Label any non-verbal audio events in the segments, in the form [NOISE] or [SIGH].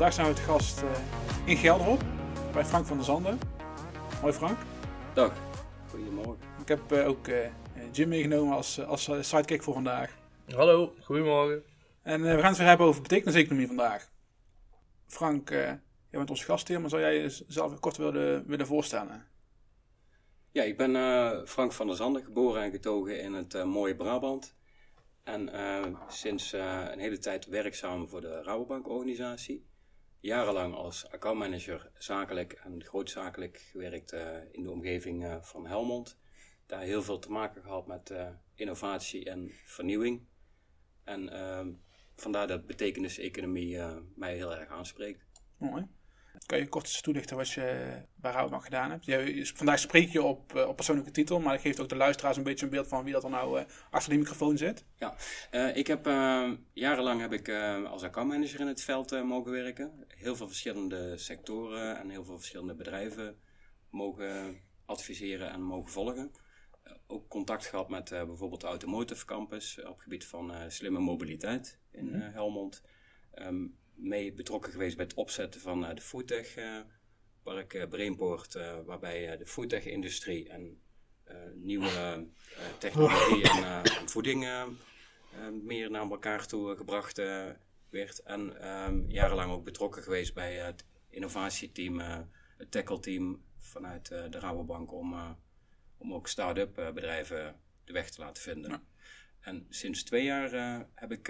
vandaag zijn we te gast uh, in Gelderop bij Frank van der Zanden. Hoi Frank. Dag, goedemorgen. Ik heb uh, ook uh, Jim meegenomen als, als sidekick voor vandaag. Hallo, goedemorgen. En we gaan het weer hebben over betekeniseconomie vandaag. Frank, jij bent onze gastheer, maar zou jij jezelf kort willen, willen voorstellen? Ja, ik ben Frank van der Zanden, geboren en getogen in het mooie Brabant. En uh, sinds uh, een hele tijd werkzaam voor de Rabobank-organisatie. Jarenlang als accountmanager zakelijk en grootzakelijk gewerkt uh, in de omgeving van Helmond. Daar heel veel te maken gehad met innovatie en vernieuwing. En ehm, vandaar dat betekenis-economie mij heel erg aanspreekt. Mooi. Kan je kort toelichten wat je bij Rabobank gedaan hebt? Je, vandaag spreek je op, uh, op persoonlijke titel, maar dat geeft ook de luisteraars een beetje een beeld van wie dat er nou uh, achter die microfoon zit. Ja, uh, ik heb jarenlang heb ik als accountmanager in het veld mogen werken. Heel veel verschillende sectoren en heel veel verschillende bedrijven mogen adviseren en mogen volgen. ook contact gehad met bijvoorbeeld de Automotive Campus op het gebied van slimme mobiliteit in -hmm. Helmond. Um, mee betrokken geweest bij het opzetten van uh, de Foodtech Park uh, Brainport, waarbij de Foodtech-industrie en nieuwe technologie en [COUGHS] voeding meer naar elkaar toe gebracht werd. En um, jarenlang ook betrokken geweest bij het innovatieteam, het tackle-team vanuit de Rabobank om, om ook start-up bedrijven de weg te laten vinden. Ja. En sinds twee jaar heb ik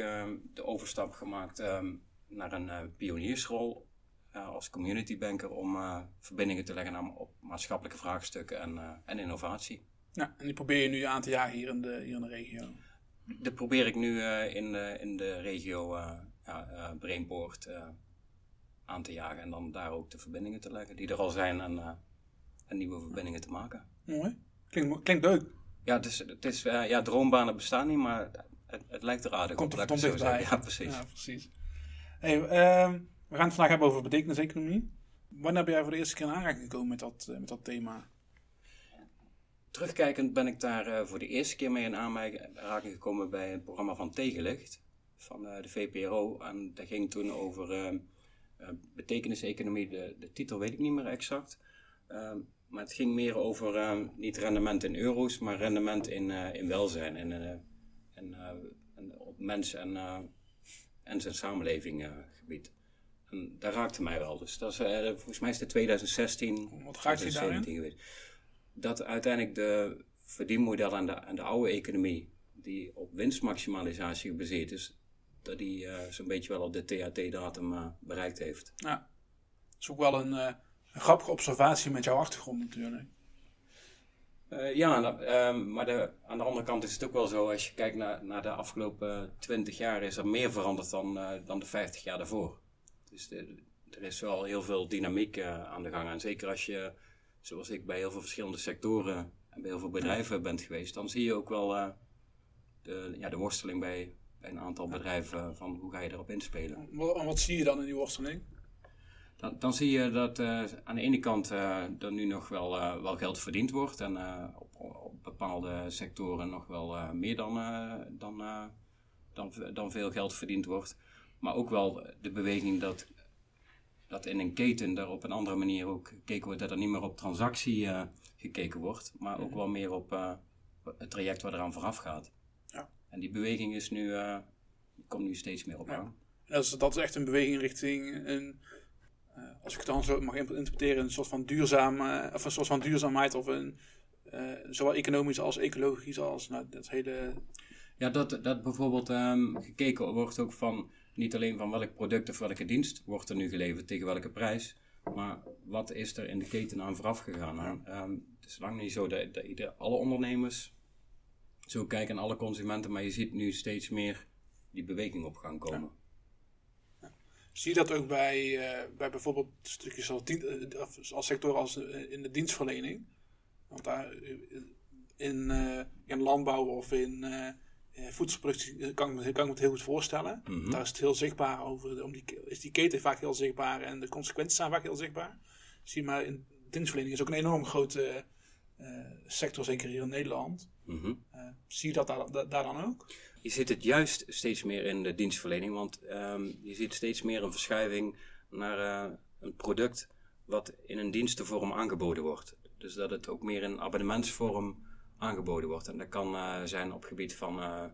de overstap gemaakt um, naar een uh, pioniersrol uh, als community banker om uh, verbindingen te leggen aan, op maatschappelijke vraagstukken en, en innovatie. Ja, en die probeer je nu aan te jagen hier in de, hier in de regio? Dat probeer ik nu in, de, in de regio ja, Brainport aan te jagen en dan daar ook de verbindingen te leggen die er al zijn en, en nieuwe verbindingen te maken. Mooi. Klinkt, klinkt leuk. Ja, het is, het is, ja, droombanen bestaan niet, maar het, het lijkt er aardig Komt op. Komt er dichtbij. Ja, precies. Ja, precies. Hey, uh, we gaan het vandaag hebben over betekeniseconomie. Wanneer ben jij voor de eerste keer in aanraking gekomen met dat, uh, met dat thema? Terugkijkend ben ik daar uh, voor de eerste keer mee in aanraking gekomen bij het programma van Tegenlicht van uh, de VPRO. En dat ging toen over ehm, betekeniseconomie. De, de titel weet ik niet meer exact. Ehm, maar het ging meer over niet rendement in euro's, maar rendement in, in welzijn en, en, en op mens en en zijn samenlevinggebied. En daar raakte mij wel. Dus dat is, uh, volgens mij is het 2016. Wat raakt je daarin? Geweest. Dat uiteindelijk de verdienmodel aan de, aan de oude economie, die op winstmaximalisatie gebaseerd is, dat die uh, zo'n beetje wel op de THT-datum uh, bereikt heeft. Ja, dat is ook wel een, een grappige observatie met jouw achtergrond natuurlijk. Uh, ja, um, maar de, aan de andere kant is het ook wel zo, als je kijkt naar, naar de afgelopen 20 jaar, is er meer veranderd dan, uh, dan de 50 jaar daarvoor. Dus de, er is wel heel veel dynamiek uh, aan de gang. En zeker als je, zoals ik, bij heel veel verschillende sectoren en bij heel veel bedrijven bent geweest, dan zie je ook wel de, ja, de worsteling bij, bij een aantal bedrijven van hoe ga je erop inspelen. Wat, wat zie je dan in die worsteling? Dan, dan, zie je dat uh, aan de ene kant uh, er nu nog wel, uh, wel geld verdiend wordt en op, op, bepaalde sectoren nog wel meer dan, dan, dan, dan veel geld verdiend wordt. Maar ook wel de beweging dat, dat in een keten daar op een andere manier ook gekeken wordt, dat er niet meer op transactie gekeken wordt, maar ook wel meer op het traject wat eraan vooraf gaat. Ja. En die beweging is nu, komt nu steeds meer op gang. Ja. Dat, is, dat is echt een beweging richting een als ik het dan zo mag interpreteren, een soort van duurzaam, uh, of een soort van duurzaamheid of een uh, zowel economisch als ecologisch als nou, dat hele. Ja, dat, dat bijvoorbeeld um, gekeken wordt ook van niet alleen van welk product of welke dienst wordt er nu geleverd tegen welke prijs, maar wat is er in de keten aan vooraf gegaan. Um, het is lang niet zo dat, dat ieder, alle ondernemers zo kijken en alle consumenten, maar je ziet nu steeds meer die beweging op gang komen. Ja. Zie je dat ook bij, uh, bij bijvoorbeeld stukjes als, dien, als sector als in de dienstverlening? Want daar in, uh, in landbouw of in uh, voedselproductie kan, kan ik me het heel goed voorstellen. Mm -hmm. Daar is het heel zichtbaar over. Om die, is die keten vaak heel zichtbaar en de consequenties zijn vaak heel zichtbaar. Zie maar in dienstverlening is ook een enorm grote sector, zeker hier in Nederland. Mm -hmm. zie je dat daar, daar dan ook? Je ziet het juist steeds meer in de dienstverlening, want um, je ziet steeds meer een verschuiving naar uh, een product wat in een dienstenvorm aangeboden wordt. Dus dat het ook meer in abonnementsvorm aangeboden wordt. En dat kan uh, zijn op gebied van, uh,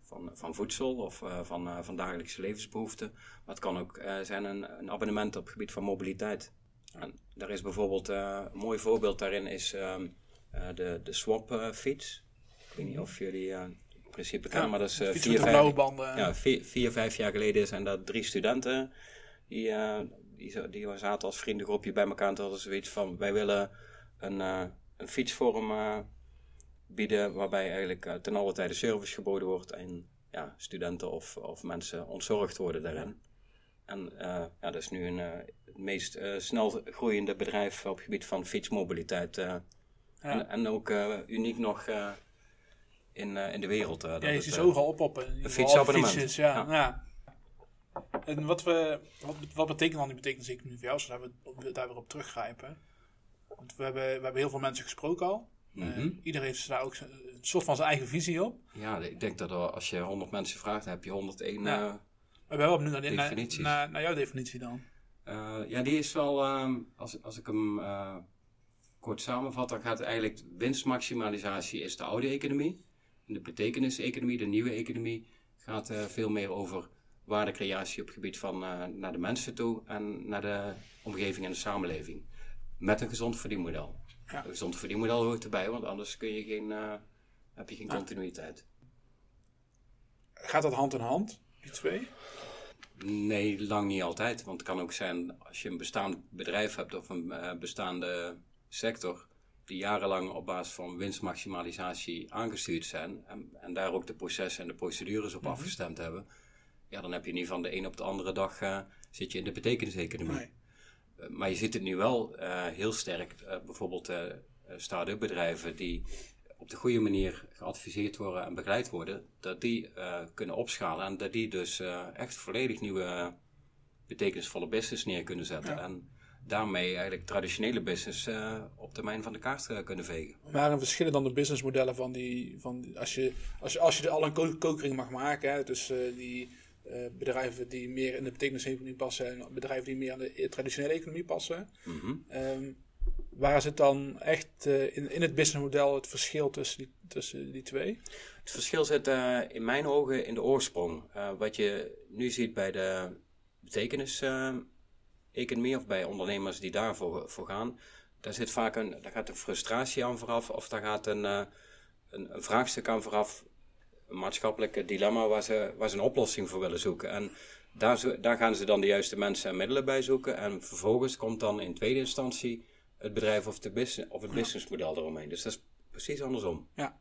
van, van voedsel of van, van dagelijkse levensbehoeften. Maar het kan ook zijn een, een, abonnement op gebied van mobiliteit. En daar is bijvoorbeeld een mooi voorbeeld daarin is ehm, de, de swap fiets. Ik weet niet of jullie in principe kennen, maar dat is vier, vijf, ja, vier, vier, vijf jaar geleden zijn dat drie studenten die die, die zaten als vriendengroepje bij elkaar en hadden zoiets van: wij willen een, uh, een fietsvorm uh, bieden waarbij eigenlijk uh, ten alle tijde service geboden wordt en ja, studenten of, of mensen ontzorgd worden daarin. En ja, dat is nu een, het meest snel groeiende bedrijf op het gebied van fietsmobiliteit. Ja. En, en, ook uniek nog in, in de wereld. ja, je ziet overal oppoppen. Een fietsabonnement. Fietsjes, ja. ja. En wat, we, wat, wat betekent dan die betekenis-economie voor jou? Zodat we daar weer op teruggrijpen. Want we hebben, we hebben heel veel mensen gesproken al. Mm iedereen heeft daar ook een soort van zijn eigen visie op. Ja, ik denk dat als je 100 mensen vraagt, dan heb je 101 ja. Uh, maar wel opnieuw naar, definities. Naar, naar, jouw definitie dan. Uh, ja, die is wel, uh, als, als ik hem kort samenvat, dan gaat het eigenlijk winstmaximalisatie is de oude economie. De betekenis-economie, de nieuwe economie, gaat veel meer over waardecreatie op het gebied van uh, naar de mensen toe en naar de omgeving en de samenleving. Met een gezond verdienmodel. Ja. Een gezond verdienmodel hoort erbij, want anders kun je geen, uh, heb je geen continuïteit. Gaat dat hand in hand, die twee? Nee, lang niet altijd. Want het kan ook zijn als je een bestaand bedrijf hebt of een uh, bestaande sector die jarenlang op basis van winstmaximalisatie aangestuurd zijn en, en daar ook de processen en de procedures op mm afgestemd hebben, ja, dan heb je niet van de een op de andere dag uh, zit je in de betekeniseconomie. Nee. Uh, maar je ziet het nu wel uh, heel sterk, bijvoorbeeld start-up bedrijven die op de goede manier geadviseerd worden en begeleid worden, dat die kunnen opschalen en dat die dus echt volledig nieuwe betekenisvolle business neer kunnen zetten. Ja. En daarmee eigenlijk traditionele business op termijn van de kaart kunnen vegen. Waarin verschillen dan de businessmodellen van die, van als je, als je, als je er al een kokering mag maken, hè, dus die uh, bedrijven die meer in de betekeniseconomie passen en bedrijven die meer aan de traditionele economie passen. Mm -hmm. waar zit dan echt in, in het businessmodel het verschil tussen die, tussen die twee? Het verschil zit in mijn ogen in de oorsprong. wat je nu ziet bij de betekenis-economie of bij ondernemers die daarvoor voor gaan, daar zit vaak een, daar gaat een frustratie aan vooraf of daar gaat een, een, een vraagstuk aan vooraf een maatschappelijk dilemma waar ze, waar ze een oplossing voor willen zoeken. En daar, daar gaan ze dan de juiste mensen en middelen bij zoeken. En vervolgens komt dan in tweede instantie het bedrijf of, de business, of het businessmodel eromheen. Dus dat is precies andersom. Ja.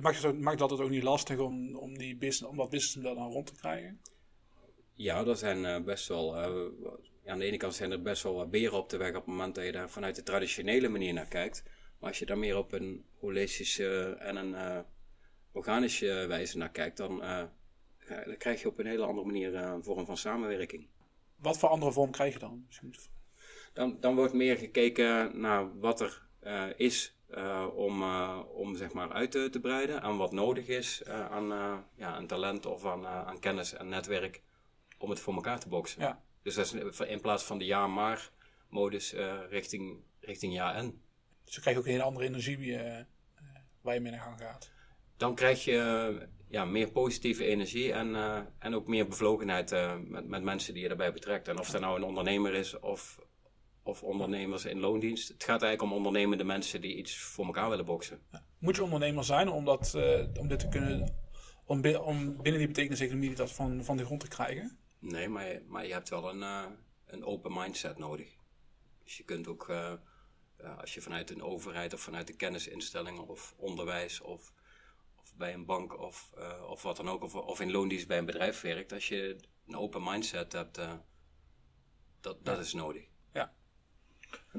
Maakt het, maakt dat het ook niet lastig om, om, die business, om dat businessmodel dan rond te krijgen? Ja, er zijn uh, best wel. Uh, aan de ene kant zijn er best wel wat beren op de weg op het moment dat je daar vanuit de traditionele manier naar kijkt. Maar als je daar meer op een holistische en een uh, organische wijze naar kijkt, dan, uh, dan krijg je op een hele andere manier uh, een vorm van samenwerking. Wat voor andere vorm krijg je dan? Dan, dan wordt meer gekeken naar wat er uh, is om, om zeg maar uit te, te, breiden en wat nodig is aan, ja, aan talent of aan, aan kennis en netwerk om het voor elkaar te boksen. Ja. Dus dat is in plaats van de ja-maar modus richting, richting ja-en. Dus dan krijg je ook een hele andere energie waar je mee naar gang gaat dan krijg je ja, meer positieve energie en, uh, en ook meer bevlogenheid uh, met, met mensen die je daarbij betrekt. En of dat nou een ondernemer is of, of ondernemers in loondienst. Het gaat eigenlijk om ondernemende mensen die iets voor elkaar willen boksen. Moet je ondernemer zijn om, dat, uh, om dit te kunnen, om, om binnen die betekenis-economie dat van, van de grond te krijgen? Nee, maar, je, maar je hebt wel een, een open mindset nodig. Dus je kunt ook, als je vanuit een overheid of vanuit de kennisinstellingen of onderwijs of bij een bank of, of wat dan ook, of, of in loondienst bij een bedrijf werkt, als je een open mindset hebt, dat, dat is nodig. Ja.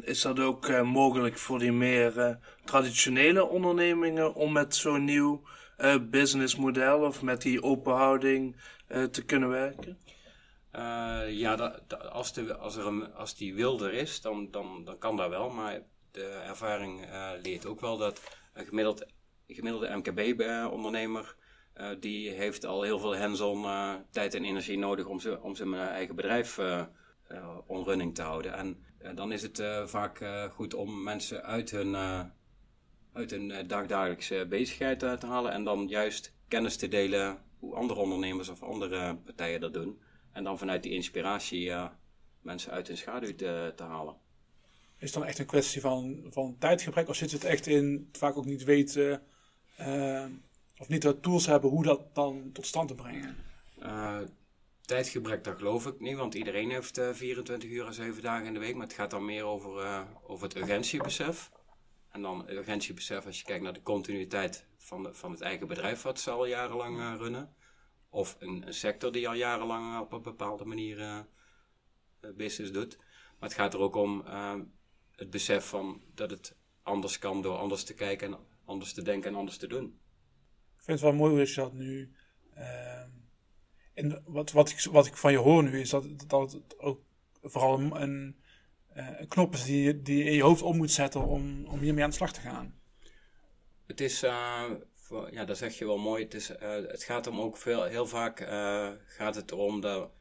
Is dat ook mogelijk voor die meer traditionele ondernemingen om met zo'n nieuw businessmodel of met die open houding te kunnen werken? Ja, dat, als, de, als, er een, als die wil er is, dan, dan, dan kan dat wel. Maar de ervaring leert ook wel dat een gemiddeld gemiddelde MKB-ondernemer, uh, die heeft al heel veel hands-on tijd en energie nodig om, ze, om zijn eigen bedrijf uh, uh, on running te houden. En dan is het vaak goed om mensen uit hun, uit hun dagdagelijkse bezigheid te halen en dan juist kennis te delen hoe andere ondernemers of andere partijen dat doen. En dan vanuit die inspiratie mensen uit hun schaduw te, te halen. Is het dan echt een kwestie van, van tijdgebrek? Of zit het echt in vaak ook niet weten uh, of niet de tools hebben hoe dat dan tot stand te brengen? Uh, tijdgebrek, dat geloof ik niet, want iedereen heeft uh, 24 uur en 7 dagen in de week. Maar het gaat dan meer over, uh, over het urgentiebesef. En dan urgentiebesef als je kijkt naar de continuïteit van, de, van het eigen bedrijf, wat ze al jarenlang runnen. Of een, een, sector die al jarenlang op een bepaalde manier business doet. Maar het gaat er ook om het besef van dat het anders kan door anders te kijken en anders te denken en anders te doen. Ik vind het wel mooi hoe je dat nu. Uh, en wat, wat, ik, wat ik van je hoor nu is dat, dat het ook vooral een, een knop is die, die je in je hoofd om moet zetten om, om hiermee aan de slag te gaan. Het is, ja, dat zeg je wel mooi. Het, is, uh, het gaat om ook veel, heel vaak gaat het erom dat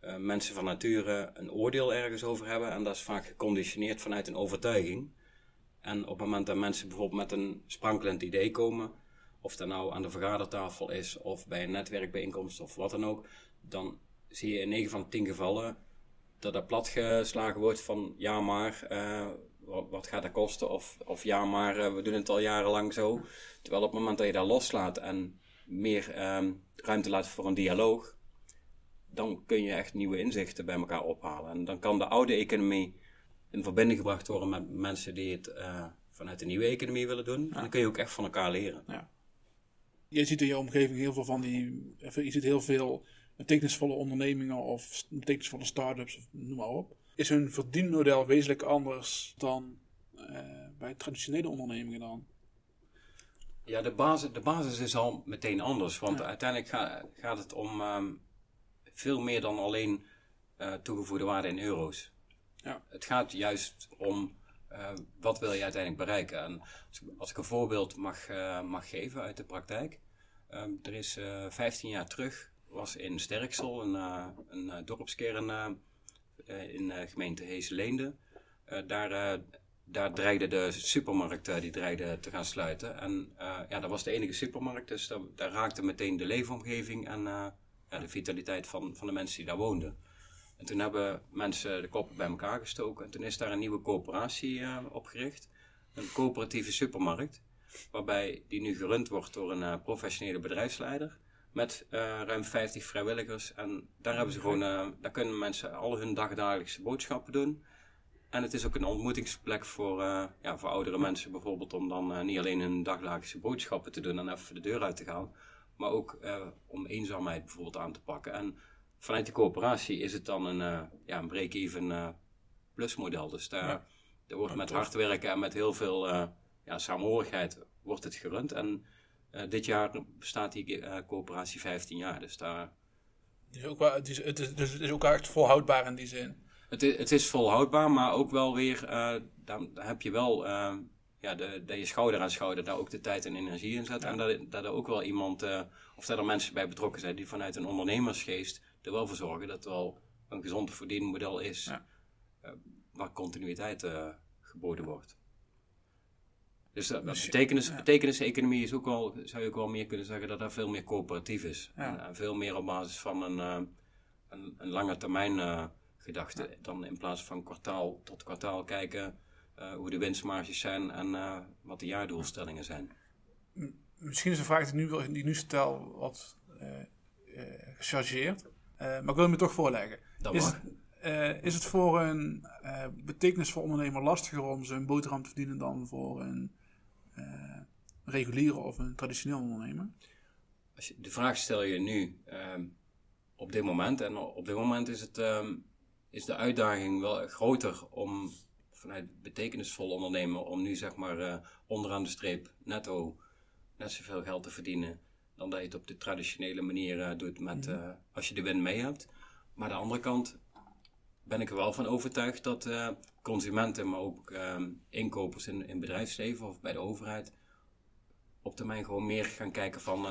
uh, mensen van nature een oordeel ergens over hebben. En dat is vaak geconditioneerd vanuit een overtuiging. En op het moment dat mensen bijvoorbeeld met een sprankelend idee komen, of dat nou aan de vergadertafel is, of bij een netwerkbijeenkomst, of wat dan ook, dan zie je in 9 van de 10 gevallen dat dat platgeslagen wordt van ja maar, wat, gaat dat kosten? Of, of ja maar, uh, we doen het al jarenlang zo. Terwijl op het moment dat je dat loslaat en meer um, ruimte laat voor een dialoog, dan kun je echt nieuwe inzichten bij elkaar ophalen. En dan kan de oude economie in verbinding gebracht worden met mensen die het uh, vanuit de nieuwe economie willen doen. En dan kun je ook echt van elkaar leren. Ja. Je ziet in je omgeving heel veel van die. Je ziet heel veel betekenisvolle ondernemingen of betekenisvolle start-ups, noem maar op. Is hun verdienmodel wezenlijk anders dan uh, bij traditionele ondernemingen dan? Ja, de basis, de basis is al meteen anders. Want uiteindelijk gaat het om um, veel meer dan alleen uh, toegevoegde waarde in euro's. Ja. Het gaat juist om uh, wat wil je uiteindelijk bereiken. En als, ik een voorbeeld mag, mag geven uit de praktijk. Um, er is 15 jaar terug, was in Sterksel, een, een dorpskern in de gemeente Heesleende. daar, daar dreigde de supermarkt die dreigde te gaan sluiten. En ja, dat was de enige supermarkt, dus daar, raakte meteen de leefomgeving en ja, de vitaliteit van, van de mensen die daar woonden. En toen hebben mensen de koppen bij elkaar gestoken. En toen is daar een nieuwe coöperatie uh, opgericht. Een coöperatieve supermarkt. Waarbij die nu gerund wordt door een professionele bedrijfsleider. Met uh, ruim 50 vrijwilligers. En daar, hebben ze gewoon, daar kunnen mensen al hun dagdagelijkse boodschappen doen. En het is ook een ontmoetingsplek voor, ja, voor oudere mensen bijvoorbeeld. Om dan niet alleen hun dagdagelijkse boodschappen te doen en even de deur uit te gaan maar ook om eenzaamheid bijvoorbeeld aan te pakken. En vanuit de coöperatie is het dan een, ja, een break-even plusmodel. Dus daar, ja. daar wordt met hard werken en met heel veel ja, samenhorigheid wordt het gerund. En dit jaar bestaat die coöperatie 15 jaar. Dus daar... Het is, ook wel, het, is, het, is, dus het is ook echt volhoudbaar in die zin. Het is, het is volhoudbaar, maar ook wel weer, dan heb je wel ja, de, dat je schouder aan schouder daar ook de tijd en energie in zet. En dat, dat er ook wel iemand, uh, of dat er mensen bij betrokken zijn die vanuit een ondernemersgeest er wel voor zorgen dat er wel een gezond verdienmodel is ja. uh, waar continuïteit uh, geboden wordt. Dus de betekenis, ja. betekenis-economie is ook wel, zou je ook wel meer kunnen zeggen dat dat veel meer coöperatief is. En, en, veel meer op basis van een, een, een lange termijn gedachte dan in plaats van kwartaal tot kwartaal kijken uh, hoe de winstmarges zijn en uh, wat de jaardoelstellingen zijn. Misschien is een vraag die, nu, die nu stel wat uh, gechargeerd, maar ik wil hem toch voorleggen. is, het, is het voor een betekenisvol ondernemer lastiger om zijn boterham te verdienen dan voor een reguliere of een traditioneel ondernemer? Als je, de vraag stel je nu ehm, op dit moment. En op dit moment is, het, um, is de uitdaging wel groter om vanuit betekenisvol ondernemen om nu zeg maar uh, onderaan de streep netto net zoveel geld te verdienen dan dat je het op de traditionele manier uh, doet met, uh, als je de win mee hebt. Maar aan de andere kant ben ik er wel van overtuigd dat consumenten, maar ook ehm, inkopers in, in bedrijfsleven of bij de overheid op termijn gewoon meer gaan kijken van,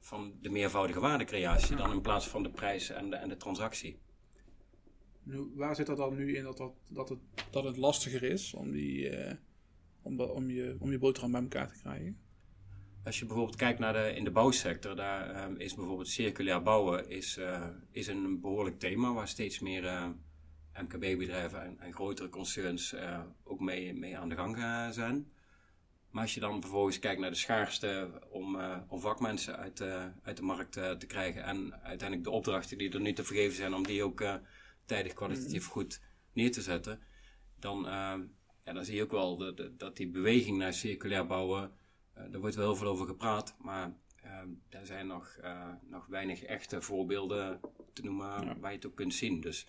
van de meervoudige waardecreatie dan in plaats van de prijs en de, en de transactie. Nu, waar zit dat dan nu in dat, dat, dat, het, dat het lastiger is om, die, eh, om, om, je, om je boterham bij elkaar te krijgen? Als je bijvoorbeeld kijkt naar de, in de bouwsector, daar ehm, is bijvoorbeeld circulair bouwen is, eh, is een behoorlijk thema waar steeds meer eh, MKB-bedrijven en, en grotere concerns eh, ook mee, mee aan de gang eh, zijn. Maar als je dan vervolgens kijkt naar de schaarste om, eh, om vakmensen uit, uit de markt te krijgen en uiteindelijk de opdrachten die er nu te vergeven zijn om die ook tijdig kwalitatief goed neer te zetten, dan, ja, dan zie je ook wel dat, dat- dat die beweging naar circulair bouwen, daar wordt wel heel veel over gepraat, maar er zijn nog, nog weinig echte voorbeelden te noemen waar je het ook kunt zien. Dus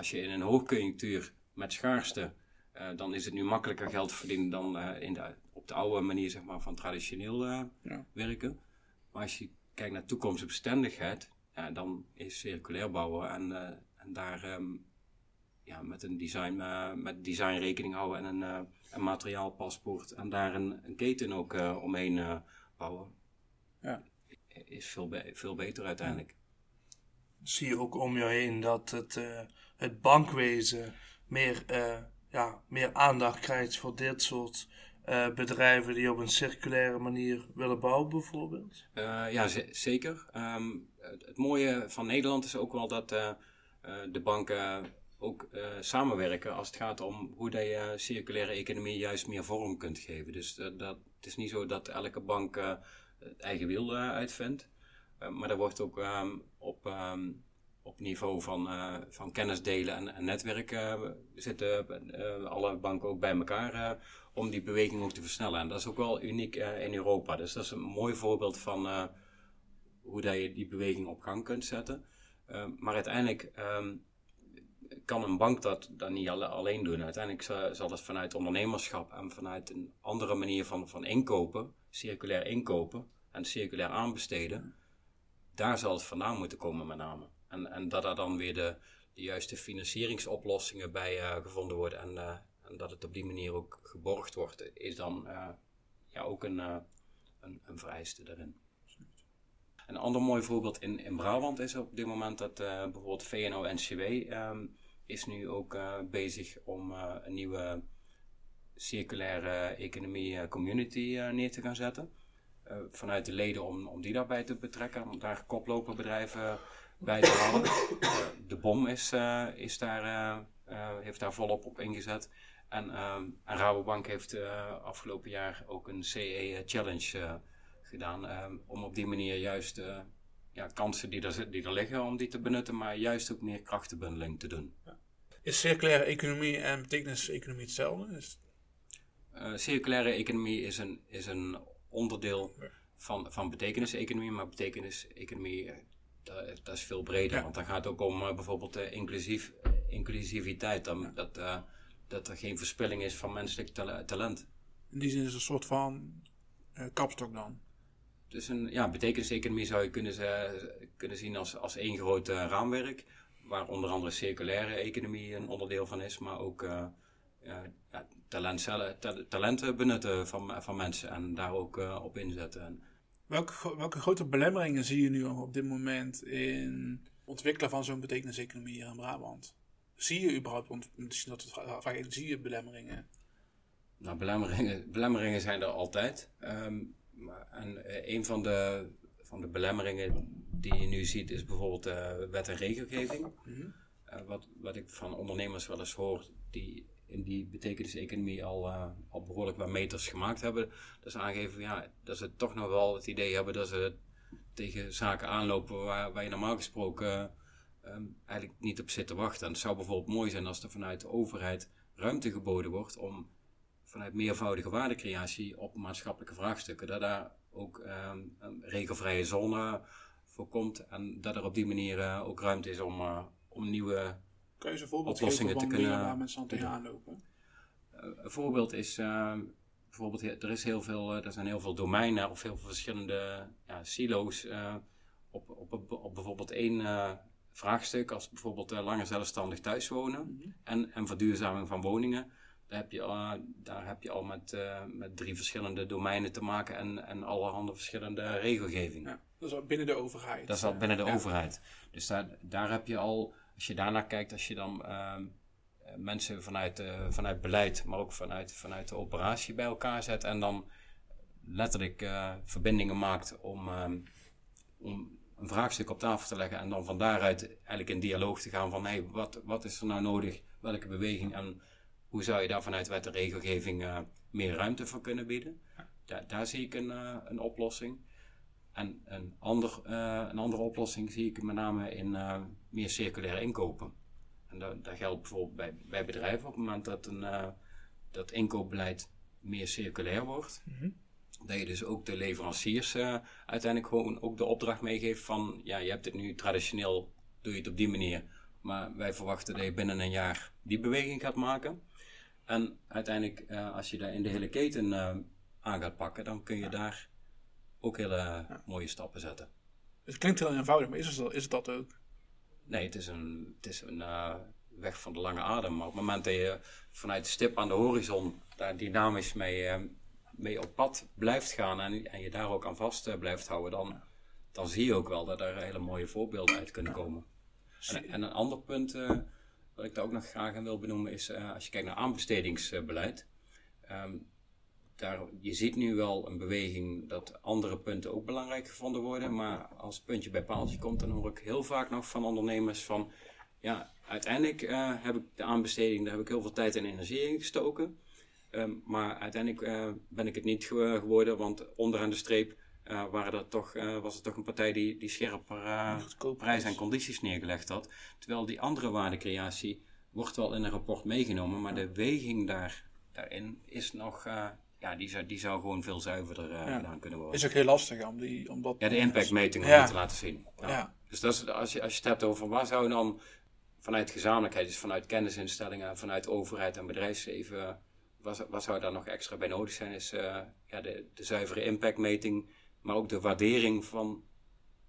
als je in een hoogconjunctuur met schaarste, eh, dan is het nu makkelijker geld verdienen dan eh, in de, op de oude manier zeg maar, van traditioneel eh, Ja. werken. Maar als je kijkt naar toekomstbestendigheid, ja, dan is circulair bouwen en, en daar ehm, ja, met een design, met design rekening houden en een, een materiaalpaspoort en daar een, een keten ook omheen bouwen. Ja. Is veel, be- veel beter uiteindelijk. zie je ook om je heen dat het, het bankwezen meer, eh, ja, meer aandacht krijgt voor dit soort eh, bedrijven die op een circulaire manier willen bouwen, bijvoorbeeld. Eh, ja, ze- zeker. Ehm, het, mooie van Nederland is ook wel dat de banken ook samenwerken als het gaat om hoe je circulaire economie juist meer vorm kunt geven. Dus dat, het is niet zo dat elke bank het eigen wiel uitvindt. Maar er wordt ook ehm, op, ehm, op niveau van, eh, van kennis delen en, en netwerk eh, zitten eh, alle banken ook bij elkaar om die beweging ook te versnellen. En dat is ook wel uniek in Europa. Dus dat is een mooi voorbeeld van hoe dat je die beweging op gang kunt zetten. Maar uiteindelijk ehm, kan een bank dat, dat niet alle- alleen doen. Uiteindelijk zal, zal het vanuit ondernemerschap en vanuit een andere manier van, van inkopen, circulair inkopen en circulair aanbesteden, daar zal het vandaan moeten komen met name. En, en dat er dan weer de, juiste financieringsoplossingen bij eh, gevonden worden en, eh, en dat het op die manier ook geborgd wordt, is dan eh, ja, ook een, een, een vereiste daarin. Een ander mooi voorbeeld in, in Brabant is op dit moment dat bijvoorbeeld VNO-NCW ehm, is nu ook bezig om een nieuwe circulaire economie community neer te gaan zetten. Vanuit de leden om, om die daarbij te betrekken, om daar koploperbedrijven bij te halen. Eh, de BOM is, eh, is daar, eh, heeft daar volop op ingezet. En, ehm, en Rabobank heeft afgelopen jaar ook een CE Challenge gedaan. ehm, om op die manier juist ja, kansen die er, die er liggen, om die te benutten, maar juist ook meer krachtenbundeling te doen. Is circulaire economie en betekenis-economie hetzelfde? Is, circulaire economie is een, is een onderdeel van, van betekenis-economie, maar betekenis-economie dat, dat is veel breder. Ja. Want dan gaat het ook om eh, bijvoorbeeld eh, inclusief, inclusiviteit, dan, dat, eh, dat er geen verspilling is van menselijk tale- talent. in die zin is het een soort van eh, kapstok dan. Dus een ja, betekenis-economie zou je kunnen, kunnen zien als, als één groot eh, raamwerk, waar onder andere circulaire economie een onderdeel van is, maar ook eh, eh, ja, talent, cellen- ta- talenten benutten van, van mensen en daar ook eh, op inzetten. En, Welke, welke grote belemmeringen zie je nu op dit moment in het ontwikkelen van zo'n betekenis-economie hier in Brabant? Zie je überhaupt, misschien dat het zie je belemmeringen? Nou, belemmeringen, [LAUGHS] belemmeringen zijn er altijd. Ehm, en eh, een van de, van de belemmeringen die je nu ziet is bijvoorbeeld eh, wet en regelgeving. Eh, wat, wat ik van ondernemers wel eens hoor die in die betekenis-economie al, eh, al behoorlijk wat meters gemaakt hebben. Dat ze aangeven ja, dat ze toch nog wel het idee hebben dat ze tegen zaken aanlopen waar, waar je normaal gesproken ehm, eigenlijk niet op zit te wachten. En het zou bijvoorbeeld mooi zijn als er vanuit de overheid ruimte geboden wordt om vanuit meervoudige waardecreatie op maatschappelijke vraagstukken, dat daar ook ehm, een regelvrije zone voor komt en dat er op die manier eh, ook ruimte is om, eh, om nieuwe. Kan je eens een voorbeeld Oplossingen geven van te kunnen- waar mensen aan te tegenaan lopen? eh, een voorbeeld is, eh, bijvoorbeeld, er, is heel veel, eh, er zijn heel veel domeinen of heel veel verschillende ja, silo's op, op, op, op bijvoorbeeld één vraagstuk, als bijvoorbeeld langer zelfstandig thuiswonen en, en verduurzaming van woningen. Daar heb je, daar heb je al met, met drie verschillende domeinen te maken en, en allerhande verschillende regelgevingen. Ja, dat is al binnen de overheid. Dat is al binnen de Ja. overheid. Dus daar, daar heb je al als je daarnaar kijkt, als je dan ehm, eh, mensen vanuit, eh, vanuit beleid, maar ook vanuit, vanuit de operatie bij elkaar zet en dan letterlijk eh, verbindingen maakt om, ehm, om een vraagstuk op tafel te leggen en dan van daaruit eigenlijk in dialoog te gaan van hey, wat, wat is er nou nodig, welke beweging en hoe zou je daar vanuit wet en regelgeving meer ruimte voor kunnen bieden. Daar, daar zie ik een, een oplossing. En een, ander, een andere oplossing zie ik met name in meer circulair inkopen. En dat, dat geldt bijvoorbeeld bij, bij bedrijven op het moment dat een uh, dat inkoopbeleid meer circulair wordt. Mhm. Dat je dus ook de leveranciers uiteindelijk gewoon ook de opdracht meegeeft van ja, je hebt het nu traditioneel, doe je het op die manier. Maar wij verwachten dat je binnen een jaar die beweging gaat maken. En uiteindelijk, als je daar in de hele keten aan gaat pakken, dan kun je daar ook hele mooie stappen zetten. Het klinkt heel eenvoudig, maar is het, is het dat ook? Nee, het is een, het is een uh, weg van de lange adem. Maar op het moment dat je vanuit de stip aan de horizon daar dynamisch mee, uh, mee op pad blijft gaan en, en je daar ook aan vast uh, blijft houden, dan, dan zie je ook wel dat er hele mooie voorbeelden uit kunnen komen. En, en een ander punt wat ik daar ook nog graag aan wil benoemen is als je kijkt naar aanbestedingsbeleid. Um, daar, je ziet nu wel een beweging dat andere punten ook belangrijk gevonden worden. Maar als puntje bij paaltje komt, dan hoor ik heel vaak nog van ondernemers van... Ja, uiteindelijk uh, heb ik de aanbesteding, daar heb ik heel veel tijd en energie in gestoken. Um, maar uiteindelijk uh, ben ik het niet geworden, want onderaan de streep uh, waren er toch, was het toch een partij die, die scherper prijs en condities neergelegd had. Terwijl die andere waardecreatie wordt wel in een rapport meegenomen, maar de weging daar, daarin is nog ja, die zou, die zou gewoon veel zuiverder uh, gedaan kunnen worden. Is ook heel lastig om die. Om dat ja, de impactmeting ja. te laten zien. Ja. Dus dat is, als, je, als je het hebt over waar zou dan vanuit gezamenlijkheid, dus vanuit kennisinstellingen, vanuit overheid en bedrijfsleven, wat, wat zou daar nog extra bij nodig zijn, is uh, ja, de, de zuivere impactmeting, maar ook de waardering van,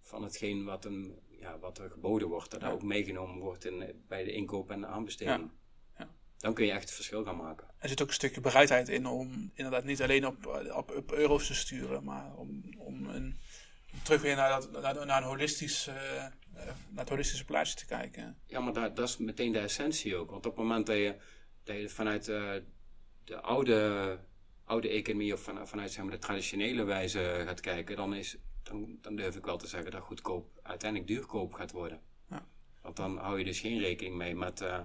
van hetgeen wat, een, ja, wat er geboden wordt, dat daar ook meegenomen wordt in, bij de inkoop en de aanbesteding dan kun je echt het verschil gaan maken. Er zit ook een stukje bereidheid in om inderdaad niet alleen op, op, op euro's te sturen, maar om, om, een, terug weer naar, dat, naar, naar een holistisch, uh, naar het holistische plaatje te kijken. Ja, maar dat, dat is meteen de essentie ook. Want op het moment dat je, dat je vanuit uh, de oude, oude economie of van, vanuit zeg maar, de traditionele wijze gaat kijken, dan, is, dan, dan durf ik wel te zeggen dat goedkoop uiteindelijk duurkoop gaat worden. Ja. Want dan hou je dus geen rekening mee met... Uh,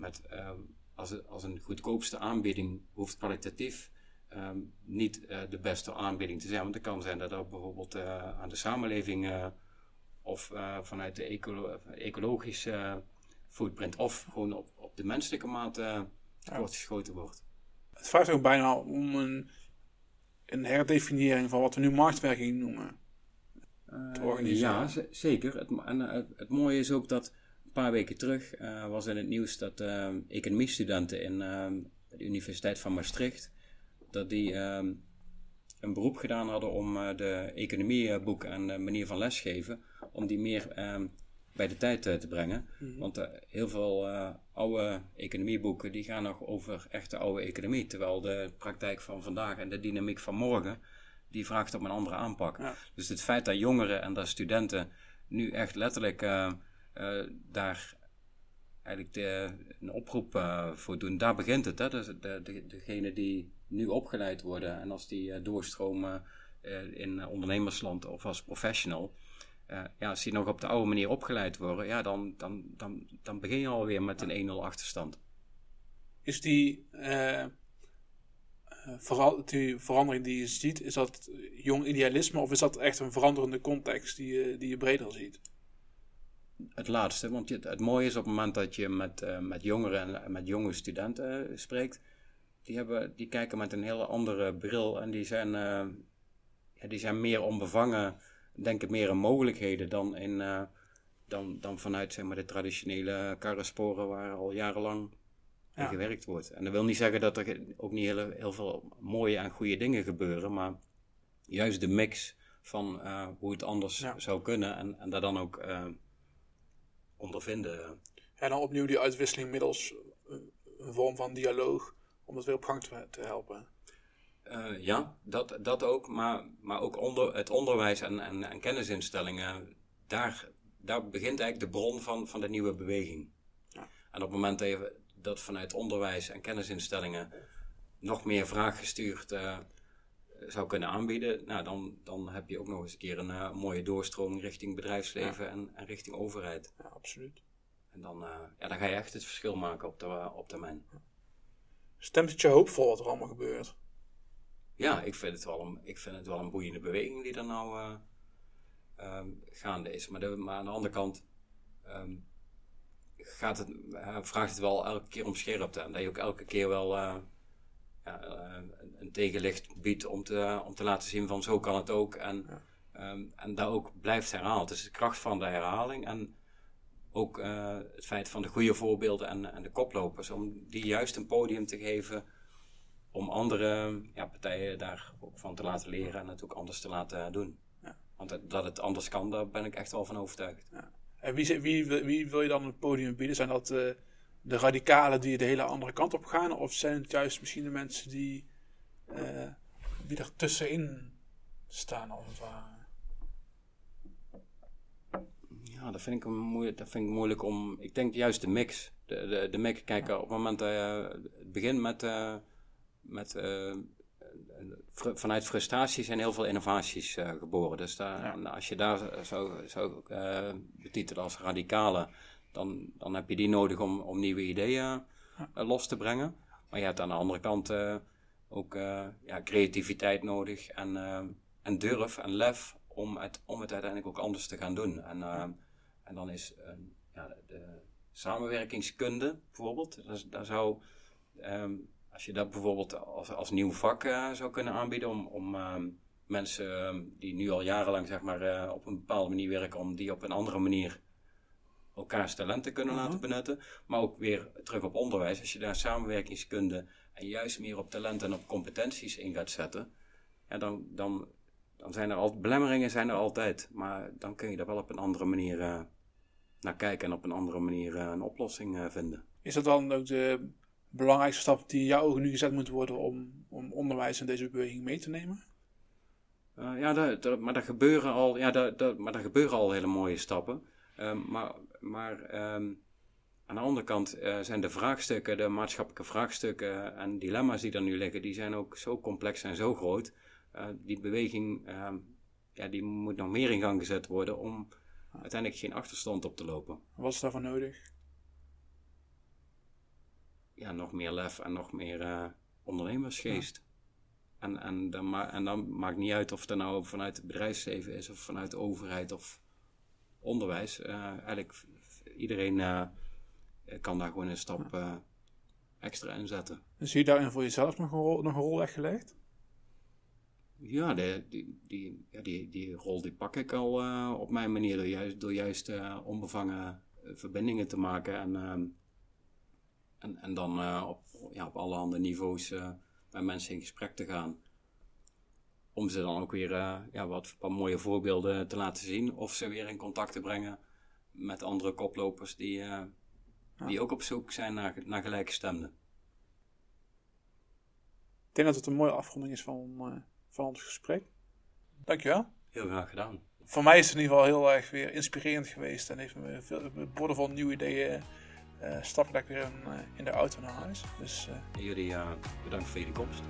met, um, als, als een goedkoopste aanbieding hoeft kwalitatief um, niet uh, de beste aanbieding te zijn. Want het kan zijn dat dat bijvoorbeeld uh, aan de samenleving uh, of vanuit de ecolo ecologische footprint of gewoon op, op de menselijke maat tekort geschoten wordt. Het vraagt ook bijna om een, een herdefiniëring van wat we nu marktwerking noemen. te organiseren. Ja, zeker. Het, en het, het mooie is ook dat een paar weken terug uh, was in het nieuws dat uh, economiestudenten in uh, de Universiteit van Maastricht, dat die ehm, een beroep gedaan hadden om eh, de economieboeken en de manier van lesgeven, om die meer ehm, bij de tijd te brengen. Mhm. Want heel veel oude economieboeken die gaan nog over echte oude economie, terwijl de praktijk van vandaag en de dynamiek van morgen, die vraagt op een andere aanpak. Dus het feit dat jongeren en dat studenten nu echt letterlijk uh, daar eigenlijk de, een oproep uh, voor doen. Daar begint het. Hè? Dus de, de, degene die nu opgeleid worden en als die uh, doorstromen in ondernemersland of als professional. ja, als die nog op de oude manier opgeleid worden, ja, dan, dan, dan, dan begin je alweer met een 1-0 achterstand. Is die, vooral, die verandering die je ziet, is dat jong idealisme of is dat echt een veranderende context die je, die je breder ziet? Het laatste. Want het, het, mooie is op het moment dat je met, uh, met jongeren en met jonge studenten uh, spreekt, die, hebben, die kijken met een hele andere bril en die zijn, uh, ja, die zijn meer onbevangen, denken meer in mogelijkheden dan, in, dan, dan vanuit zeg maar, de traditionele karrensporen waar al jarenlang ja. gewerkt wordt. En dat wil niet zeggen dat er ook niet heel, heel veel mooie en goede dingen gebeuren, maar juist de mix van hoe het anders zou kunnen en, en daar dan ook ondervinden. En dan opnieuw die uitwisseling middels eh, een vorm van dialoog om dat weer op gang te, te helpen. Uh, ja, dat, dat ook, maar, maar ook onder, het onderwijs en, en, en kennisinstellingen, daar, daar begint eigenlijk de bron van, van de nieuwe beweging. Ja. En op het moment dat je dat vanuit onderwijs en kennisinstellingen nog meer vraaggestuurd uh, zou kunnen aanbieden, nou, dan, dan heb je ook nog eens een keer een uh, mooie doorstroming richting bedrijfsleven Ja. en, en richting overheid. Ja, absoluut. En dan, uh, ja, dan ga je echt het verschil maken op, de, op termijn. Stemt het je hoopvol wat er allemaal gebeurt? Ja, ik vind het wel een, ik vind het wel een boeiende beweging die er nou uh, um, gaande is. Maar, de, maar, aan de andere kant um, gaat het, vraagt het wel elke keer om scherpte. En dat je ook elke keer wel een, een, tegenlicht biedt om te, om te laten zien van zo kan het ook. En, ja. um, en dat ook blijft herhaald. Dus de kracht van de herhaling en ook uh, het feit van de goede voorbeelden en, en de koplopers. Om die juist een podium te geven om andere ja, partijen daar ook van te laten leren en het ook anders te laten doen. Ja. Want dat, dat het anders kan, daar ben ik echt wel van overtuigd. Ja. En wie, wie, wie, wil je dan het podium bieden? Zijn dat uh, de radicalen die de hele andere kant op gaan? Of zijn het juist misschien de mensen die, uh, die er tussenin staan, als het ware? Ja, dat vind, ik moeilijk, dat vind ik moeilijk om. Ik denk juist de mix. De, de, de mix. Kijk, op het moment dat je het begint met. Uh, met uh, fr vanuit frustratie zijn heel veel innovaties uh, geboren. Dus daar, ja. als je daar zou, zou betitelen als radicale, dan, dan heb je die nodig om, om nieuwe ideeën los te brengen. Maar je hebt aan de andere kant ook ja, creativiteit nodig en, en durf en lef om het, om het uiteindelijk ook anders te gaan doen. En, en dan is ja, de samenwerkingskunde bijvoorbeeld, daar, daar zou. Um, als je dat bijvoorbeeld als, als nieuw vak uh, zou kunnen aanbieden om, om uh, mensen uh, die nu al jarenlang zeg maar, eh, op een bepaalde manier werken, om die op een andere manier elkaars talenten kunnen Mhm. laten benutten. Maar ook weer terug op onderwijs. Als je daar samenwerkingskunde en juist meer op talenten en op competenties in gaat zetten, ja, dan, dan, dan zijn er altijd belemmeringen zijn er altijd. Maar dan kun je daar wel op een andere manier eh, naar kijken en op een andere manier eh, een oplossing vinden. Is dat dan ook de belangrijkste stap die in jouw ogen nu gezet moet worden om, om onderwijs in deze beweging mee te nemen? Uh, ja, dat, dat, maar, daar gebeuren al, ja dat, maar daar gebeuren al hele mooie stappen. Um, maar maar um, aan de andere kant uh, zijn de vraagstukken, de maatschappelijke vraagstukken en dilemma's die er nu liggen, die zijn ook zo complex en zo groot. Uh, die beweging, um, ja, die moet nog meer in gang gezet worden om uiteindelijk geen achterstand op te lopen. Wat is daarvoor nodig? ja, nog meer lef en nog meer uh, ondernemersgeest. Ja. En, en, dan en dan maakt niet uit of het nou vanuit het bedrijfsleven is of vanuit de overheid of onderwijs. Uh, eigenlijk iedereen uh, kan daar gewoon een stap extra in zetten. En zie je daarin voor jezelf nog een rol, nog een rol weggelegd? Ja, de, die, die, ja die, die rol die pak ik al op mijn manier door juist, door juist onbevangen verbindingen te maken en en, en dan op, ja, op allerhande niveaus met mensen in gesprek te gaan. Om ze dan ook weer uh, ja, wat, wat mooie voorbeelden te laten zien. Of ze weer in contact te brengen met andere koplopers die, ja. die ook op zoek zijn naar, naar gelijkgestemden. Ik denk dat het een mooie afronding is van, van ons gesprek. Dankjewel. Heel graag gedaan. Voor mij is het in ieder geval heel erg weer inspirerend geweest. En heeft me veel boordevol nieuwe ideeën uh, stap ik weer in, uh, in, de auto naar huis. Dus, uh, Jullie bedankt voor jullie komst.